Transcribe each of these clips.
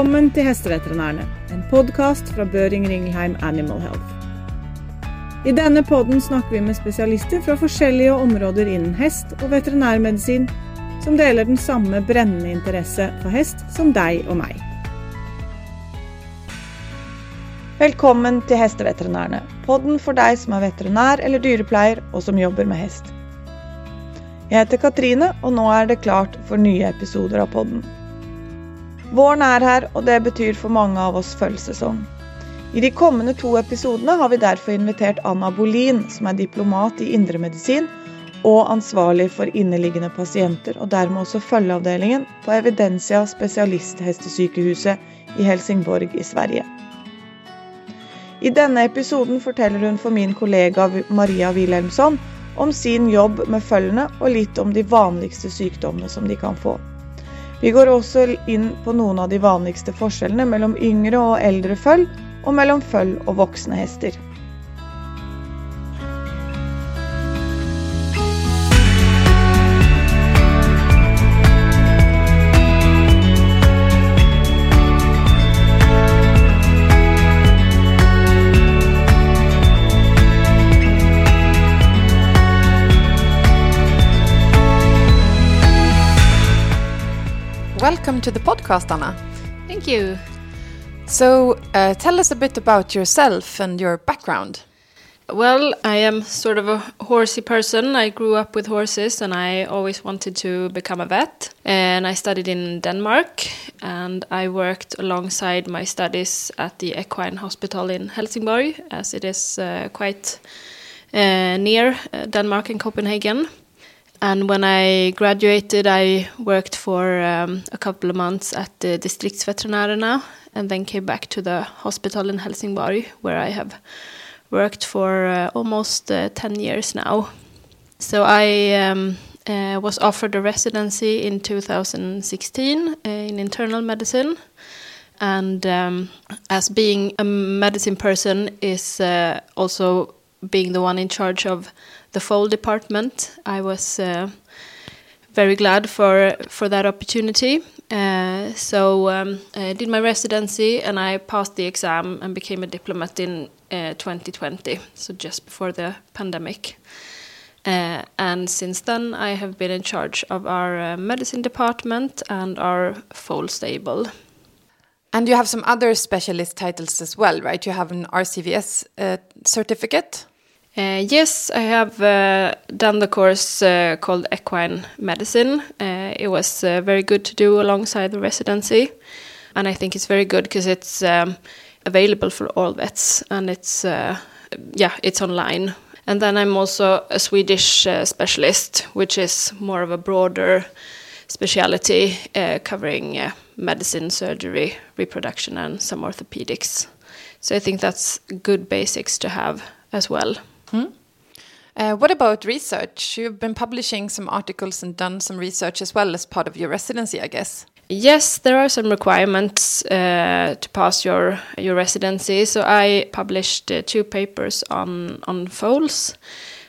Velkommen til Hesteveterinærene, en podkast fra Børing Ringelheim Animal Health. I denne podden snakker vi med spesialister fra forskjellige områder innen hest og veterinærmedisin, som deler den samme brennende interesse for hest som deg og meg. Velkommen til Hesteveterinærene, podden for deg som er veterinær eller dyrepleier og som jobber med hest. Jeg heter Katrine, og nå er det klart for nye episoder av podden. Våren er her, og det betyr for mange av oss følelsessesong. I de kommende to episodene har vi derfor invitert Anna Bolin, som er diplomat i indremedisin og ansvarlig for inneliggende pasienter, og dermed også følgeavdelingen på Evidensia spesialisthestesykehuset i Helsingborg i Sverige. I denne episoden forteller hun for min kollega Maria Wilhelmsson om sin jobb med følgene og litt om de vanligste sykdommene som de kan få. Vi går også inn på noen av de vanligste forskjellene mellom yngre og eldre følg, og mellom føll og voksne hester. Welcome to the podcast, Anna. Thank you. So, uh, tell us a bit about yourself and your background. Well, I am sort of a horsey person. I grew up with horses and I always wanted to become a vet. And I studied in Denmark and I worked alongside my studies at the Equine Hospital in Helsingborg, as it is uh, quite uh, near uh, Denmark and Copenhagen. And when I graduated, I worked for um, a couple of months at the Distriktsveterinärerna and then came back to the hospital in Helsingborg, where I have worked for uh, almost uh, 10 years now. So I um, uh, was offered a residency in 2016 uh, in internal medicine. And um, as being a medicine person is uh, also being the one in charge of the foal department, I was uh, very glad for for that opportunity. Uh, so um, I did my residency and I passed the exam and became a diplomat in uh, 2020, so just before the pandemic. Uh, and since then, I have been in charge of our uh, medicine department and our foal stable. And you have some other specialist titles as well, right? You have an RCVS uh, certificate. Uh, yes, I have uh, done the course uh, called Equine Medicine. It was very good to do alongside the residency, and I think it's very good because it's um, available for all vets, and it's yeah, it's online. And then I'm also a Swedish specialist, which is more of a broader speciality covering medicine, surgery, reproduction, and some orthopedics. So I think that's good basics to have as well. Hmm? Uh, what about research? You've been publishing some articles and done some research as well as part of your residency, I guess. Yes, there are some requirements uh, to pass your your residency. So I published uh, two papers on on foals.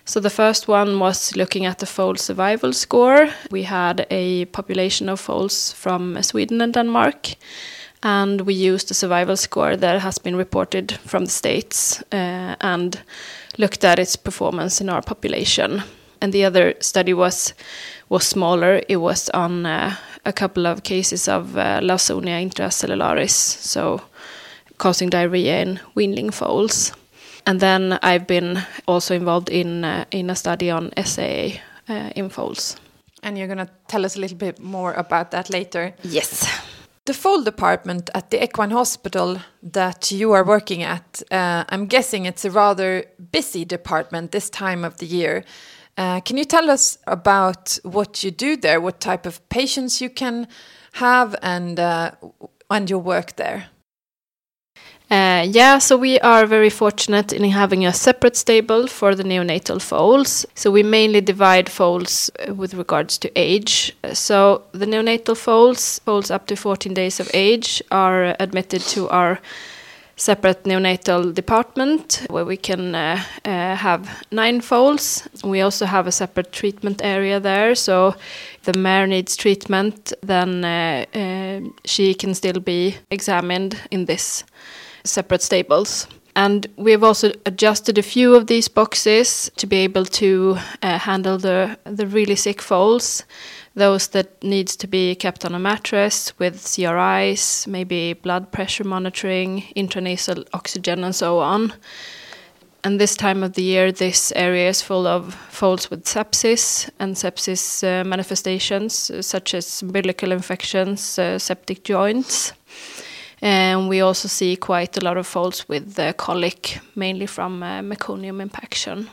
So the first one was looking at the foal survival score. We had a population of foals from Sweden and Denmark, and we used a survival score that has been reported from the states uh, and looked at its performance in our population. And the other study was was smaller. It was on uh, a couple of cases of uh, Lawsonia intracellularis, so causing diarrhea in weanling foals. And then I've been also involved in uh, in a study on SAA uh, in foals. And you're going to tell us a little bit more about that later. Yes. The foal department at the equine hospital that you are working at, uh, I'm guessing it's a rather busy department this time of the year. Uh, can you tell us about what you do there, what type of patients you can have, and uh, and your work there? Uh, yeah, so we are very fortunate in having a separate stable for the neonatal foals. So we mainly divide foals uh, with regards to age. So the neonatal foals, foals up to 14 days of age, are admitted to our separate neonatal department where we can uh, uh, have nine foals. We also have a separate treatment area there, so if the mare needs treatment, then uh, uh, she can still be examined in this separate stables. And we've also adjusted a few of these boxes to be able to uh, handle the the really sick foals those that needs to be kept on a mattress with CRIs, maybe blood pressure monitoring, intranasal oxygen, and so on. And this time of the year, this area is full of foals with sepsis and sepsis uh, manifestations, such as umbilical infections, uh, septic joints. And we also see quite a lot of foals with uh, colic, mainly from uh, meconium impaction.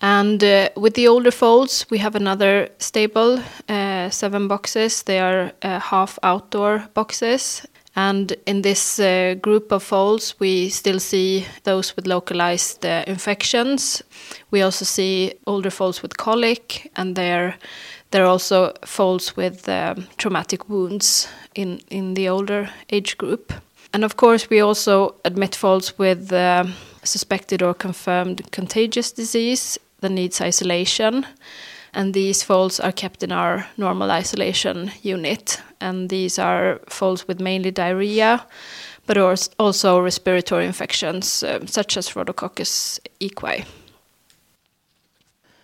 And uh, with the older foals, we have another stable, uh, seven boxes. They are uh, half outdoor boxes. And in this uh, group of foals, we still see those with localized uh, infections. We also see older foals with colic, and there, there are also foals with um, traumatic wounds in, in the older age group. And of course, we also admit foals with uh, suspected or confirmed contagious disease that needs isolation. And these foals are kept in our normal isolation unit. And these are foals with mainly diarrhea, but also respiratory infections um, such as Rhodococcus equi.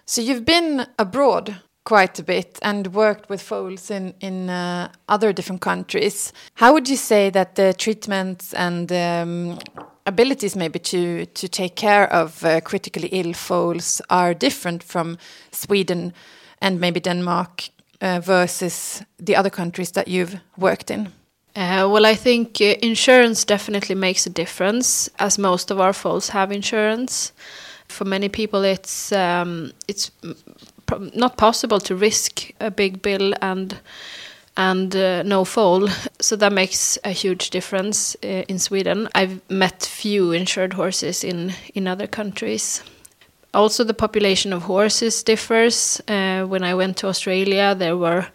So you've been abroad quite a bit and worked with foals in in uh, other different countries. How would you say that the treatments and um, abilities maybe to to take care of uh, critically ill foals are different from Sweden and maybe Denmark uh, versus the other countries that you've worked in? Uh, well, I think uh, insurance definitely makes a difference, as most of our foals have insurance. For many people, it's um, it's not possible to risk a big bill and and uh, no foal. So that makes a huge difference uh, in Sweden. I've met few insured horses in, in other countries. Also, the population of horses differs. Uh, when I went to Australia, there were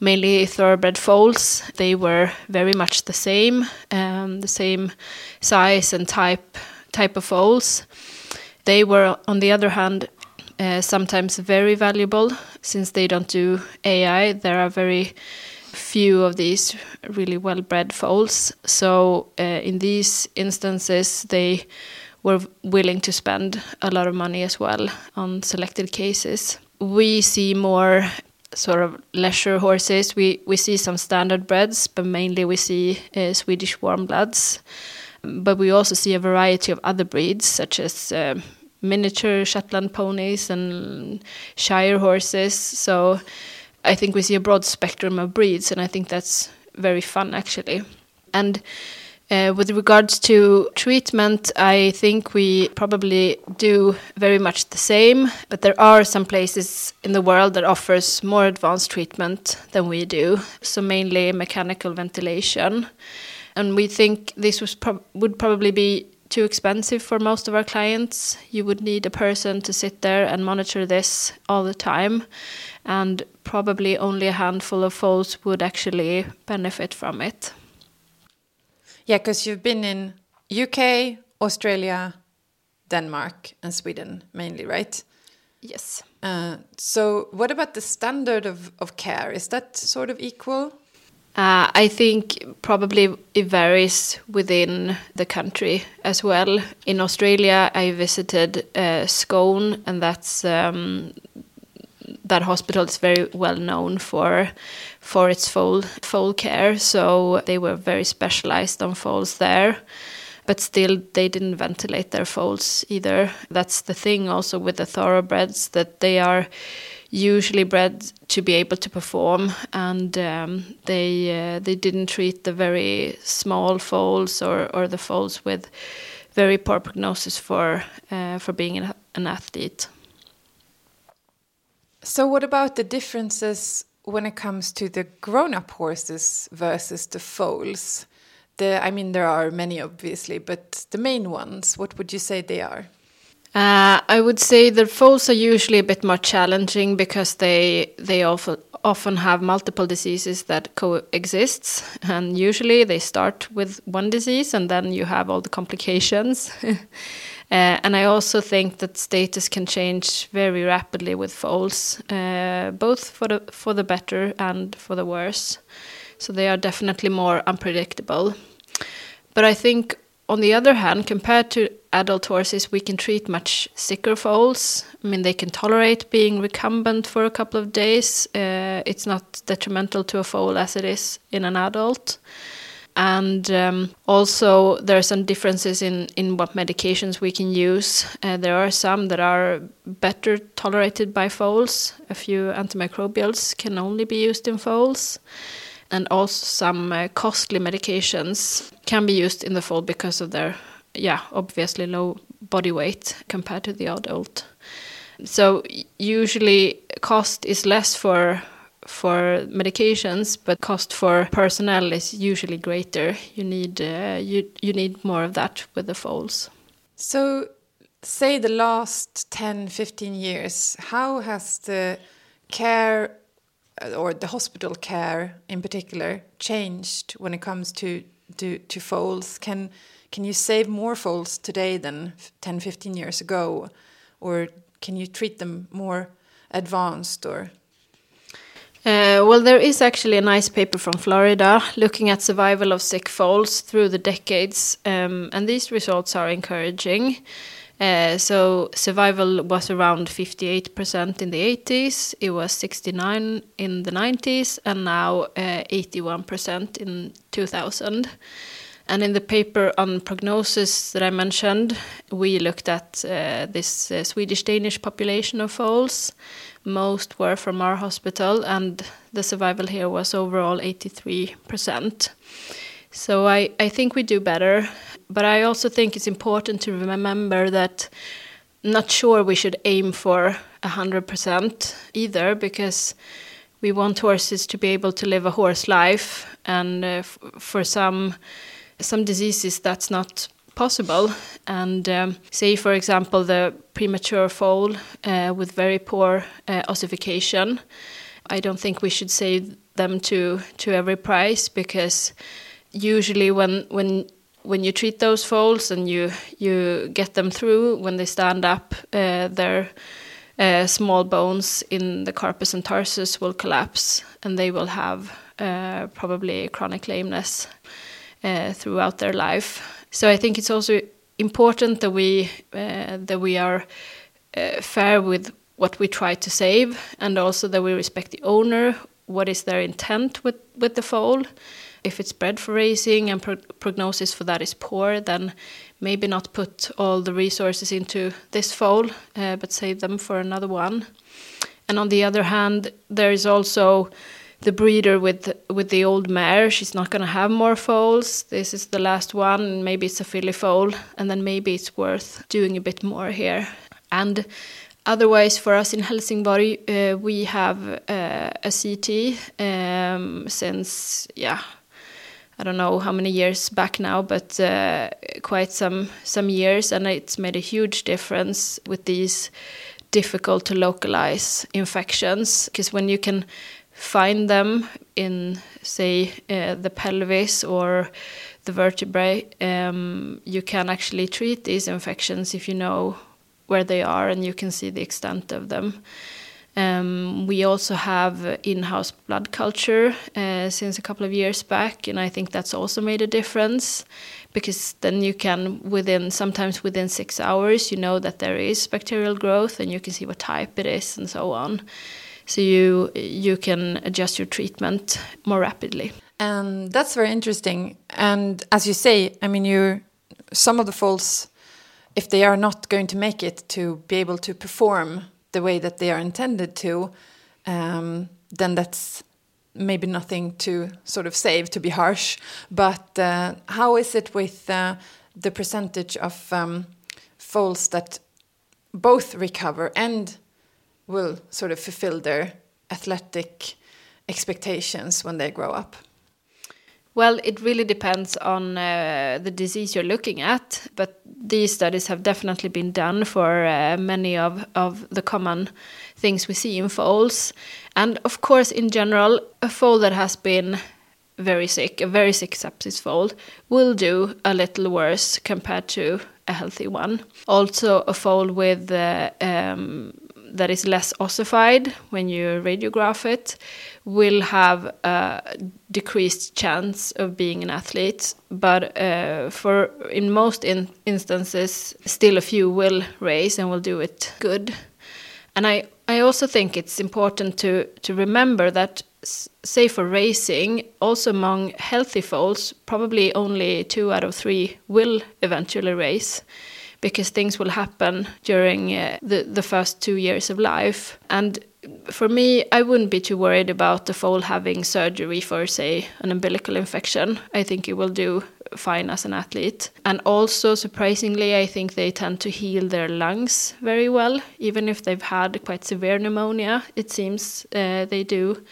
mainly thoroughbred foals. They were very much the same, um, the same size and type type of foals. They were, on the other hand, uh, sometimes very valuable since they don't do AI. There are very few of these really well bred foals. So uh, in these instances, they were willing to spend a lot of money as well on selected cases. We see more sort of leisure horses. We we see some standard breds, but mainly we see uh, Swedish warm bloods. But we also see a variety of other breeds, such as uh, miniature Shetland ponies and Shire horses. So I think we see a broad spectrum of breeds, and I think that's very fun actually. And uh, with regards to treatment, I think we probably do very much the same, but there are some places in the world that offers more advanced treatment than we do. So mainly mechanical ventilation, and we think this was pro would probably be too expensive for most of our clients. You would need a person to sit there and monitor this all the time, and probably only a handful of folks would actually benefit from it. Yeah, because you've been in UK, Australia, Denmark, and Sweden mainly, right? Yes. Uh, so, what about the standard of, of care? Is that sort of equal? Uh, I think probably it varies within the country as well. In Australia, I visited uh, Scone, and that's um, that hospital is very well known for for its foal foal care. So they were very specialized on foals there. But still, they didn't ventilate their foals either. That's the thing also with the thoroughbreds that they are usually bred to be able to perform, and um, they uh, they didn't treat the very small foals or, or the foals with very poor prognosis for uh, for being an, an athlete. So, what about the differences when it comes to the grown-up horses versus the foals? The, I mean, there are many, obviously, but the main ones. What would you say they are? Uh, I would say the foals are usually a bit more challenging because they they often often have multiple diseases that coexist, and usually they start with one disease and then you have all the complications. uh, and I also think that status can change very rapidly with foals, uh, both for the for the better and for the worse. So they are definitely more unpredictable. But I think on the other hand, compared to adult horses, we can treat much sicker foals. I mean, they can tolerate being recumbent for a couple of days. Uh, it's not detrimental to a foal as it is in an adult. And um, also, there are some differences in, in what medications we can use. Uh, there are some that are better tolerated by foals. A few antimicrobials can only be used in foals and also some uh, costly medications can be used in the foal because of their yeah obviously low body weight compared to the adult. So usually cost is less for for medications but cost for personnel is usually greater. You need uh, you you need more of that with the foals so say the last 10 15 years how has the care or the hospital care in particular changed when it comes to to, to foals? Can can you save more foals today than 10, 15 years ago, or can you treat them more advanced or? Uh, well, there is actually a nice paper from Florida looking at survival of sick foals through the decades, um, and these results are encouraging. Uh, so survival was around 58% in the 80s, it was 69 in the 90s, and now uh, 81% in 2000. And in the paper on prognosis that I mentioned, we looked at uh, this uh, Swedish Danish population of foals. Most were from our hospital, and the survival here was overall 83%. So I, I think we do better. But I also think it's important to remember that not sure we should aim for 100% either because we want horses to be able to live a horse life and uh, for some some diseases that's not possible and um, say for example the premature foal uh, with very poor uh, ossification i don't think we should save them to to every price because usually when when when you treat those foals and you you get them through when they stand up, uh, their uh, small bones in the carpus and tarsus will collapse, and they will have uh, probably chronic lameness uh, throughout their life. So I think it's also important that we uh, that we are uh, fair with what we try to save, and also that we respect the owner. What is their intent with with the foal? If it's bred for racing and pro prognosis for that is poor, then maybe not put all the resources into this foal, uh, but save them for another one. And on the other hand, there is also the breeder with with the old mare. She's not going to have more foals. This is the last one. Maybe it's a filly foal, and then maybe it's worth doing a bit more here. And Otherwise, for us in Helsingborg, uh, we have uh, a CT um, since yeah I don't know how many years back now, but uh, quite some some years, and it's made a huge difference with these difficult to localize infections. Because when you can find them in, say, uh, the pelvis or the vertebrae, um, you can actually treat these infections if you know where they are and you can see the extent of them. Um, we also have in-house blood culture uh, since a couple of years back, and I think that's also made a difference because then you can within sometimes within six hours you know that there is bacterial growth and you can see what type it is and so on. So you you can adjust your treatment more rapidly. And that's very interesting. And as you say, I mean, you some of the foals, if they are not going to make it to be able to perform the way that they are intended to, um, then that's maybe nothing to sort of save, to be harsh. But uh, how is it with uh, the percentage of um, foals that both recover and will sort of fulfill their athletic expectations when they grow up? Well, it really depends on uh, the disease you're looking at, but these studies have definitely been done for uh, many of, of the common things we see in foals. And of course, in general, a foal that has been very sick, a very sick sepsis foal, will do a little worse compared to a healthy one. Also, a foal with uh, um, that is less ossified when you radiograph it will have a decreased chance of being an athlete but uh, for in most in instances still a few will race and will do it good and i i also think it's important to to remember that say for racing also among healthy foals probably only two out of three will eventually race because things will happen during uh, the the first two years of life. And for me, I wouldn't be too worried about the foal having surgery for, say, an umbilical infection. I think it will do fine as an athlete. And also, surprisingly, I think they tend to heal their lungs very well, even if they've had quite severe pneumonia. It seems uh, they do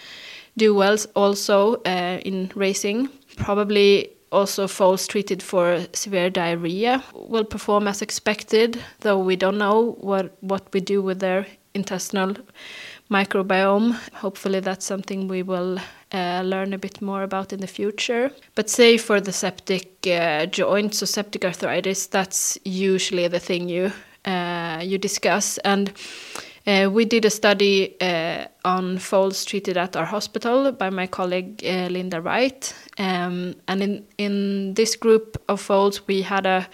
do well also uh, in racing. Probably also foals treated for severe diarrhea will perform as expected, though we don't know what, what we do with their intestinal microbiome. Hopefully, that's something we will uh, learn a bit more about in the future. But say for the septic uh, joints or septic arthritis, that's usually the thing you uh, you discuss and. Uh, we did a study uh, on foals treated at our hospital by my colleague uh, Linda Wright. Um, and in, in this group of foals, we had a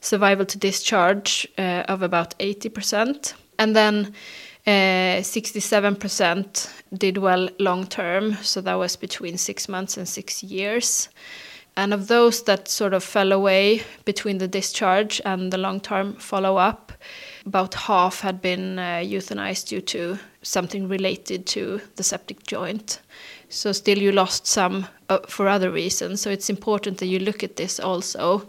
survival to discharge of about 80%. And then 67% uh, did well long term, so that was between six months and six years. And of those that sort of fell away between the discharge and the long term follow up, about half had been uh, euthanized due to something related to the septic joint. So still you lost some uh, for other reasons. So it's important that you look at this also.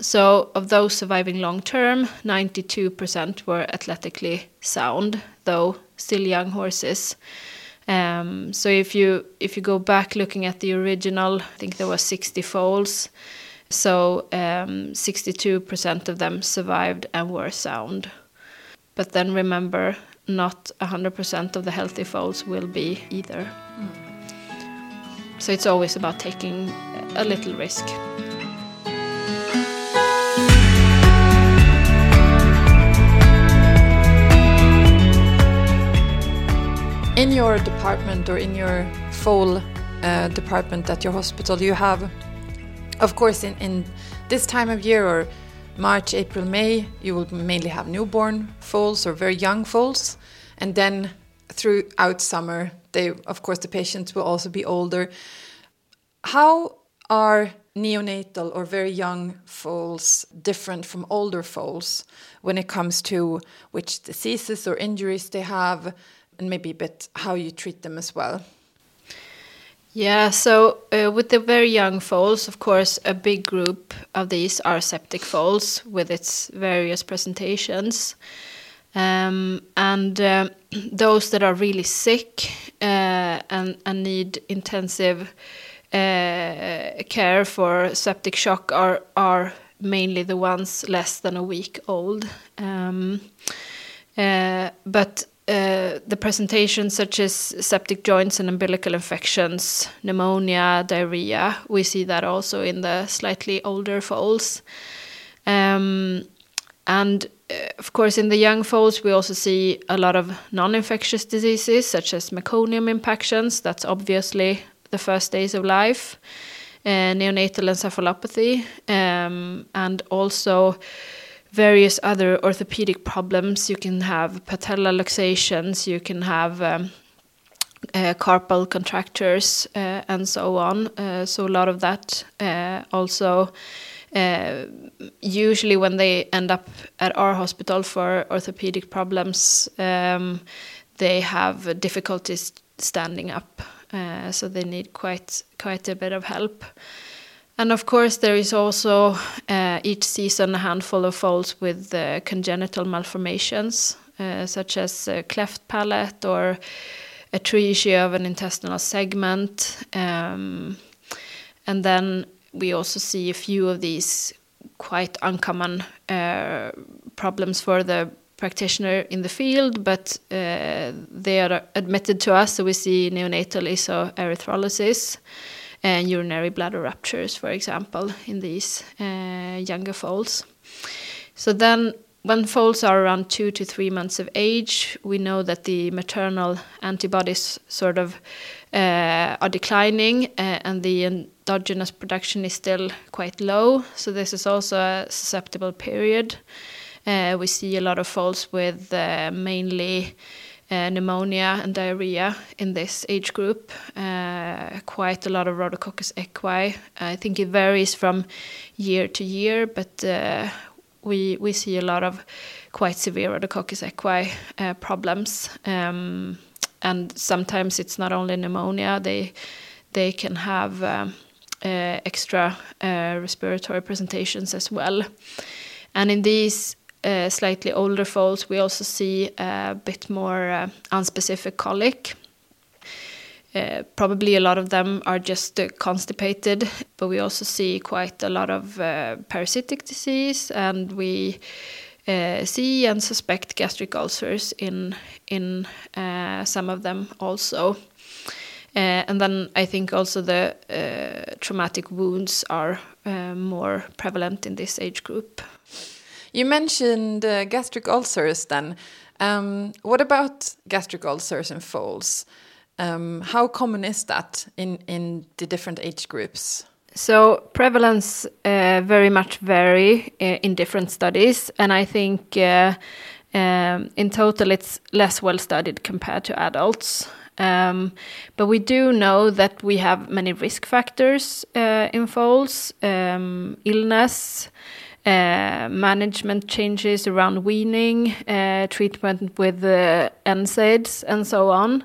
So of those surviving long term, 92% were athletically sound, though still young horses. Um, so if you if you go back looking at the original, I think there was 60 foals. So 62% um, of them survived and were sound. But then remember, not 100% of the healthy foals will be either. Mm. So it's always about taking a little risk. In your department or in your foal uh, department at your hospital, you have of course, in, in this time of year or March, April, May, you will mainly have newborn foals or very young foals. And then throughout summer, they, of course, the patients will also be older. How are neonatal or very young foals different from older foals when it comes to which diseases or injuries they have, and maybe a bit how you treat them as well? Yeah, so uh, with the very young foals, of course, a big group of these are septic foals with its various presentations. Um, and uh, those that are really sick uh, and, and need intensive uh, care for septic shock are, are mainly the ones less than a week old. Um, uh, but uh, the presentations such as septic joints and umbilical infections, pneumonia, diarrhea, we see that also in the slightly older foals. Um, and uh, of course, in the young foals, we also see a lot of non infectious diseases such as meconium impactions. That's obviously the first days of life, uh, neonatal encephalopathy, um, and also various other orthopedic problems. You can have patella luxations, you can have um, uh, carpal contractures, uh, and so on. Uh, so a lot of that uh, also. Uh, usually, when they end up at our hospital for orthopedic problems, um, they have difficulties standing up, uh, so they need quite quite a bit of help. And of course, there is also uh, each season a handful of foals with uh, congenital malformations, uh, such as a cleft palate or atresia of an intestinal segment. Um, and then we also see a few of these quite uncommon uh, problems for the practitioner in the field, but uh, they are admitted to us. So we see neonatal isoerythrolysis and urinary bladder ruptures, for example, in these uh, younger foals. So then, when foals are around two to three months of age, we know that the maternal antibodies sort of uh, are declining, uh, and the endogenous production is still quite low. So this is also a susceptible period. Uh, we see a lot of foals with uh, mainly pneumonia and diarrhea in this age group. Uh, quite a lot of Rhodococcus equi. I think it varies from year to year, but uh, we we see a lot of quite severe Rhodococcus equi uh, problems. Um, and sometimes it's not only pneumonia; they they can have um, extra respiratory presentations as well. And in these uh, slightly older foals, we also see a bit more uh, unspecific colic. Uh, probably a lot of them are just constipated, but we also see quite a lot of parasitic disease, and we see and suspect gastric ulcers in in some of them also. and then I think also the traumatic wounds are more prevalent in this age group. You mentioned uh, gastric ulcers then. Um, what about gastric ulcers in foals? Um, how common is that in, in the different age groups? So prevalence uh, very much vary uh, in different studies, and I think uh, um, in total it's less well studied compared to adults. Um, but we do know that we have many risk factors uh, in foals, um, illness, management changes around weaning, uh, treatment with uh, NSAIDs, and so on.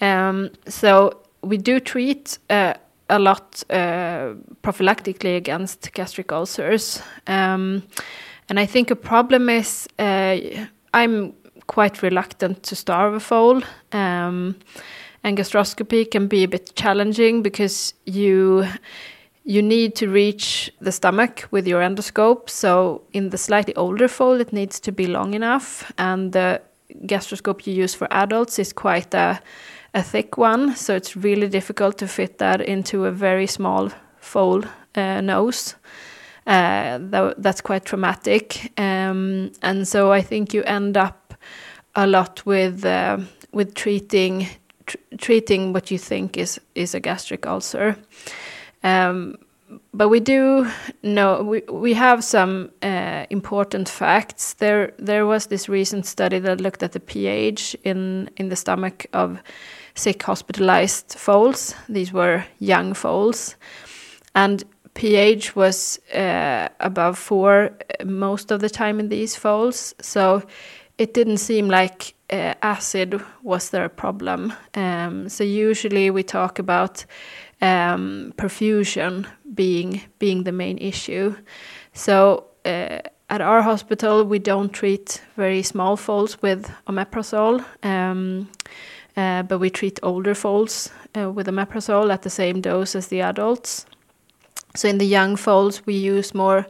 Um, so we do treat uh, a lot uh, prophylactically against gastric ulcers. Um, and I think a problem is uh, I'm quite reluctant to starve a foal. Um, and gastroscopy can be a bit challenging because you you need to reach the stomach with your endoscope. So in the slightly older foal, it needs to be long enough, and the gastroscope you use for adults is quite a, a thick one. So it's really difficult to fit that into a very small foal uh, nose. Uh, that, that's quite traumatic, um, and so I think you end up a lot with uh, with treating tr treating what you think is is a gastric ulcer. Um, but we do know we we have some uh, important facts. There there was this recent study that looked at the pH in in the stomach of sick hospitalized foals. These were young foals, and pH was uh, above four most of the time in these foals. So it didn't seem like uh, acid was their problem. Um, so usually we talk about um, perfusion being being the main issue. So uh, at our hospital, we don't treat very small foals with omeprazole, um, uh, but we treat older foals uh, with omeprazole at the same dose as the adults. So in the young foals, we use more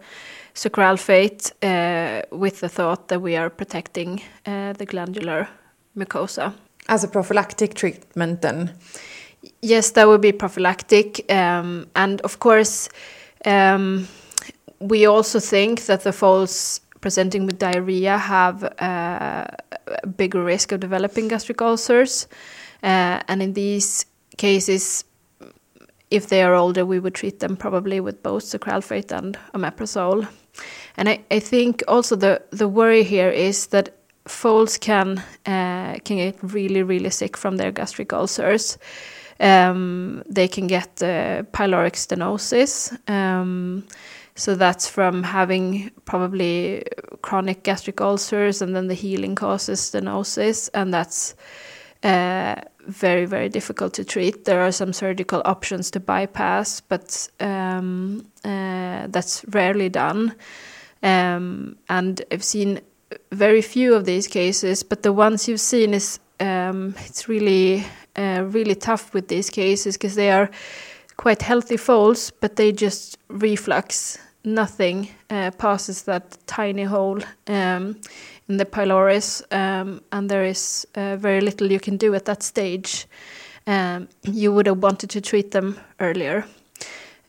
sucralfate uh, with the thought that we are protecting uh, the glandular mucosa. As a prophylactic treatment, then? Yes, that would be prophylactic. Um, and of course, um, we also think that the foals presenting with diarrhea have uh, a bigger risk of developing gastric ulcers. Uh, and in these cases, if they are older, we would treat them probably with both sucralfate and omeprazole. And I, I think also the, the worry here is that foals can uh, can get really really sick from their gastric ulcers um, they can get uh, pyloric stenosis. Um, so that's from having probably chronic gastric ulcers, and then the healing causes stenosis, and that's uh, very very difficult to treat. There are some surgical options to bypass, but um, uh, that's rarely done. Um, and I've seen very few of these cases, but the ones you've seen is um, it's really uh, really tough with these cases because they are quite healthy foals, but they just reflux. Nothing uh, passes that tiny hole um, in the pylorus, um, and there is uh, very little you can do at that stage. Um, you would have wanted to treat them earlier.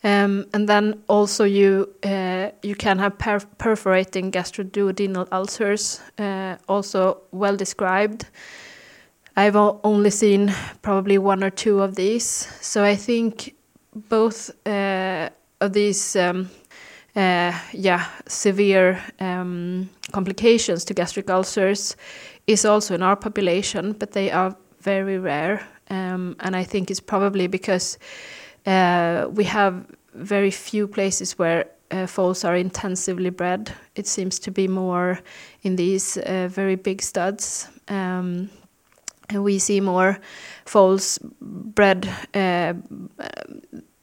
Um, and then also you uh, you can have per perforating gastroduodenal ulcers, uh, also well described. I've only seen probably one or two of these, so I think both uh, of these, um, uh, yeah, severe um, complications to gastric ulcers is also in our population, but they are very rare, um, and I think it's probably because uh, we have very few places where uh, foals are intensively bred. It seems to be more in these uh, very big studs. Um, and we see more foals bred. Uh,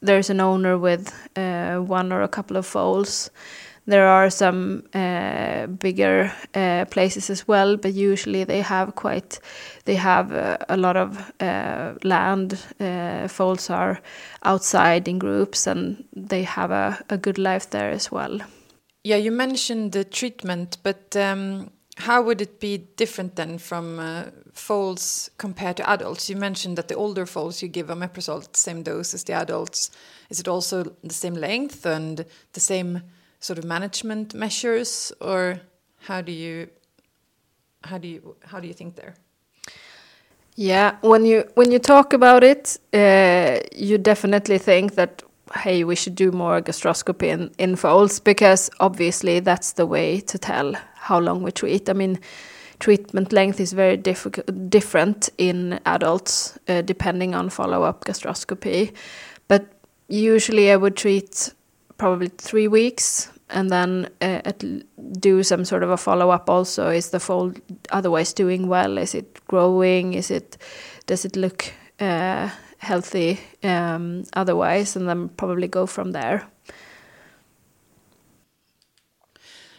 there's an owner with uh, one or a couple of foals. There are some uh, bigger uh, places as well, but usually they have quite, they have uh, a lot of land. Foals are outside in groups, and they have a, a good life there as well. Yeah, you mentioned the treatment, but um, how would it be different then from uh, foals compared to adults? You mentioned that the older foals you give omeprazole the same dose as the adults. Is it also the same length and the same sort of management measures, or how do you how do you how do you think there? Yeah, when you when you talk about it, uh, you definitely think that hey, we should do more gastroscopy in, in foals because obviously that's the way to tell how long we treat. I mean, treatment length is very different in adults uh, depending on follow up gastroscopy, but usually I would treat probably three weeks. And then uh, do some sort of a follow up also. Is the foal otherwise doing well? Is it growing? Is it does it look uh, healthy um, otherwise? And then probably go from there.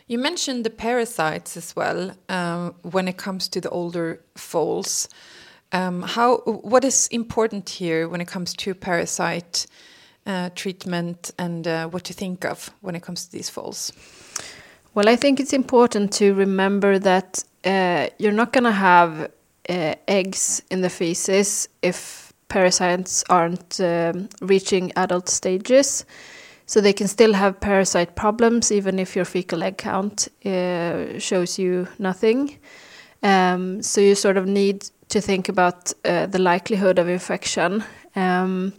You mentioned the parasites as well um, when it comes to the older foals um, how what is important here when it comes to parasite treatment and uh, what to think of when it comes to these foals? Well, I think it's important to remember that uh, you're not going to have uh, eggs in the feces if parasites aren't um, reaching adult stages. So they can still have parasite problems even if your fecal egg count uh, shows you nothing. Um, so you sort of need to think about uh, the likelihood of infection. Um,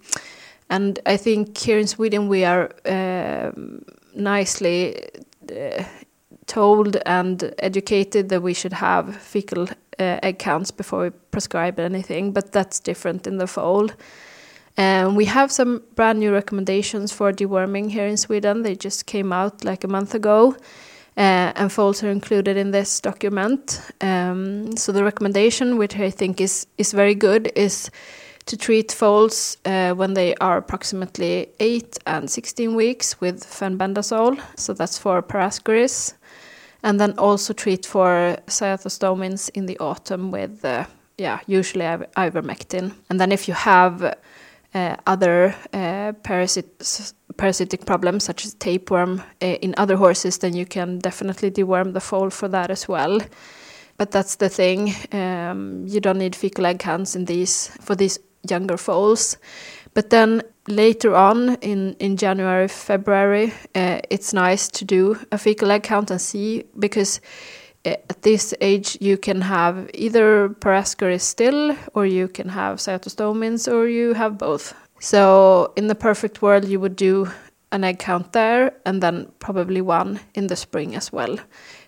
and I think here in Sweden we are uh, nicely uh, told and educated that we should have fecal uh, egg counts before we prescribe anything, but that's different in the foal. Um, we have some brand new recommendations for deworming here in Sweden. They just came out like a month ago, uh, and foals are included in this document. Um, so the recommendation, which I think is is very good, is to treat foals uh, when they are approximately 8 and 16 weeks with fenbendazole, so that's for parascaris, and then also treat for cyathostomins in the autumn with, uh, yeah, usually ivermectin. And then if you have uh, other uh, parasit parasitic problems such as tapeworm uh, in other horses, then you can definitely deworm the foal for that as well. But that's the thing. Um, you don't need fecal egg counts in these for these younger foals. But then later on in, in January, February, uh, it's nice to do a fecal egg count and see because uh, at this age you can have either parascaris still or you can have cyathostomins or you have both. So in the perfect world you would do an egg count there and then probably one in the spring as well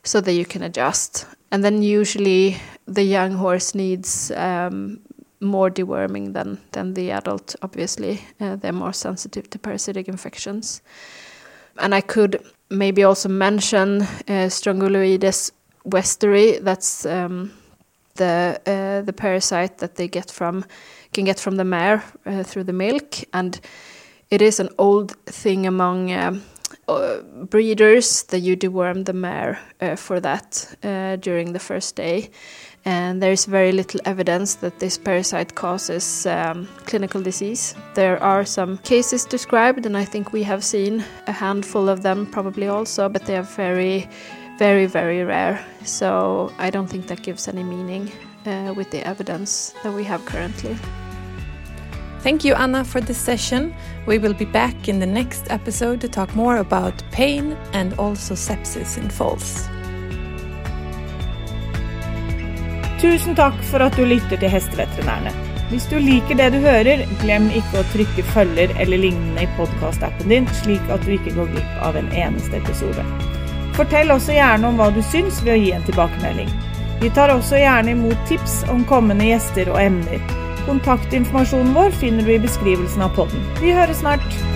so that you can adjust. And then usually the young horse needs um, more deworming than than the adult. Obviously, uh, they're more sensitive to parasitic infections. And I could maybe also mention uh, Strongyloides westeri. That's um, the uh, the parasite that they get from can get from the mare uh, through the milk, and it is an old thing among. Um, uh, breeders that you deworm the mare uh, for that uh, during the first day and there is very little evidence that this parasite causes um, clinical disease. There are some cases described, and I think we have seen a handful of them probably also, but they are very, very, very rare. So I don't think that gives any meaning uh, with the evidence that we have currently. Thank you, Anna, for this session. We will be back in the next episode to talk more about pain and also sepsis in foals. Tusen takk for at du lytter til Hesteveterinærene. Hvis du liker det du hører, glem ikke å trykke følger eller lignende i podkastappen din, slik at du ikke går glipp av en eneste episode. Fortell også gjerne om hva du syns ved å gi en tilbakemelding. Vi tar også gjerne imot tips om kommende gjester og emner. Kontaktinformasjonen vår finner du i beskrivelsen av podden. Vi høres snart!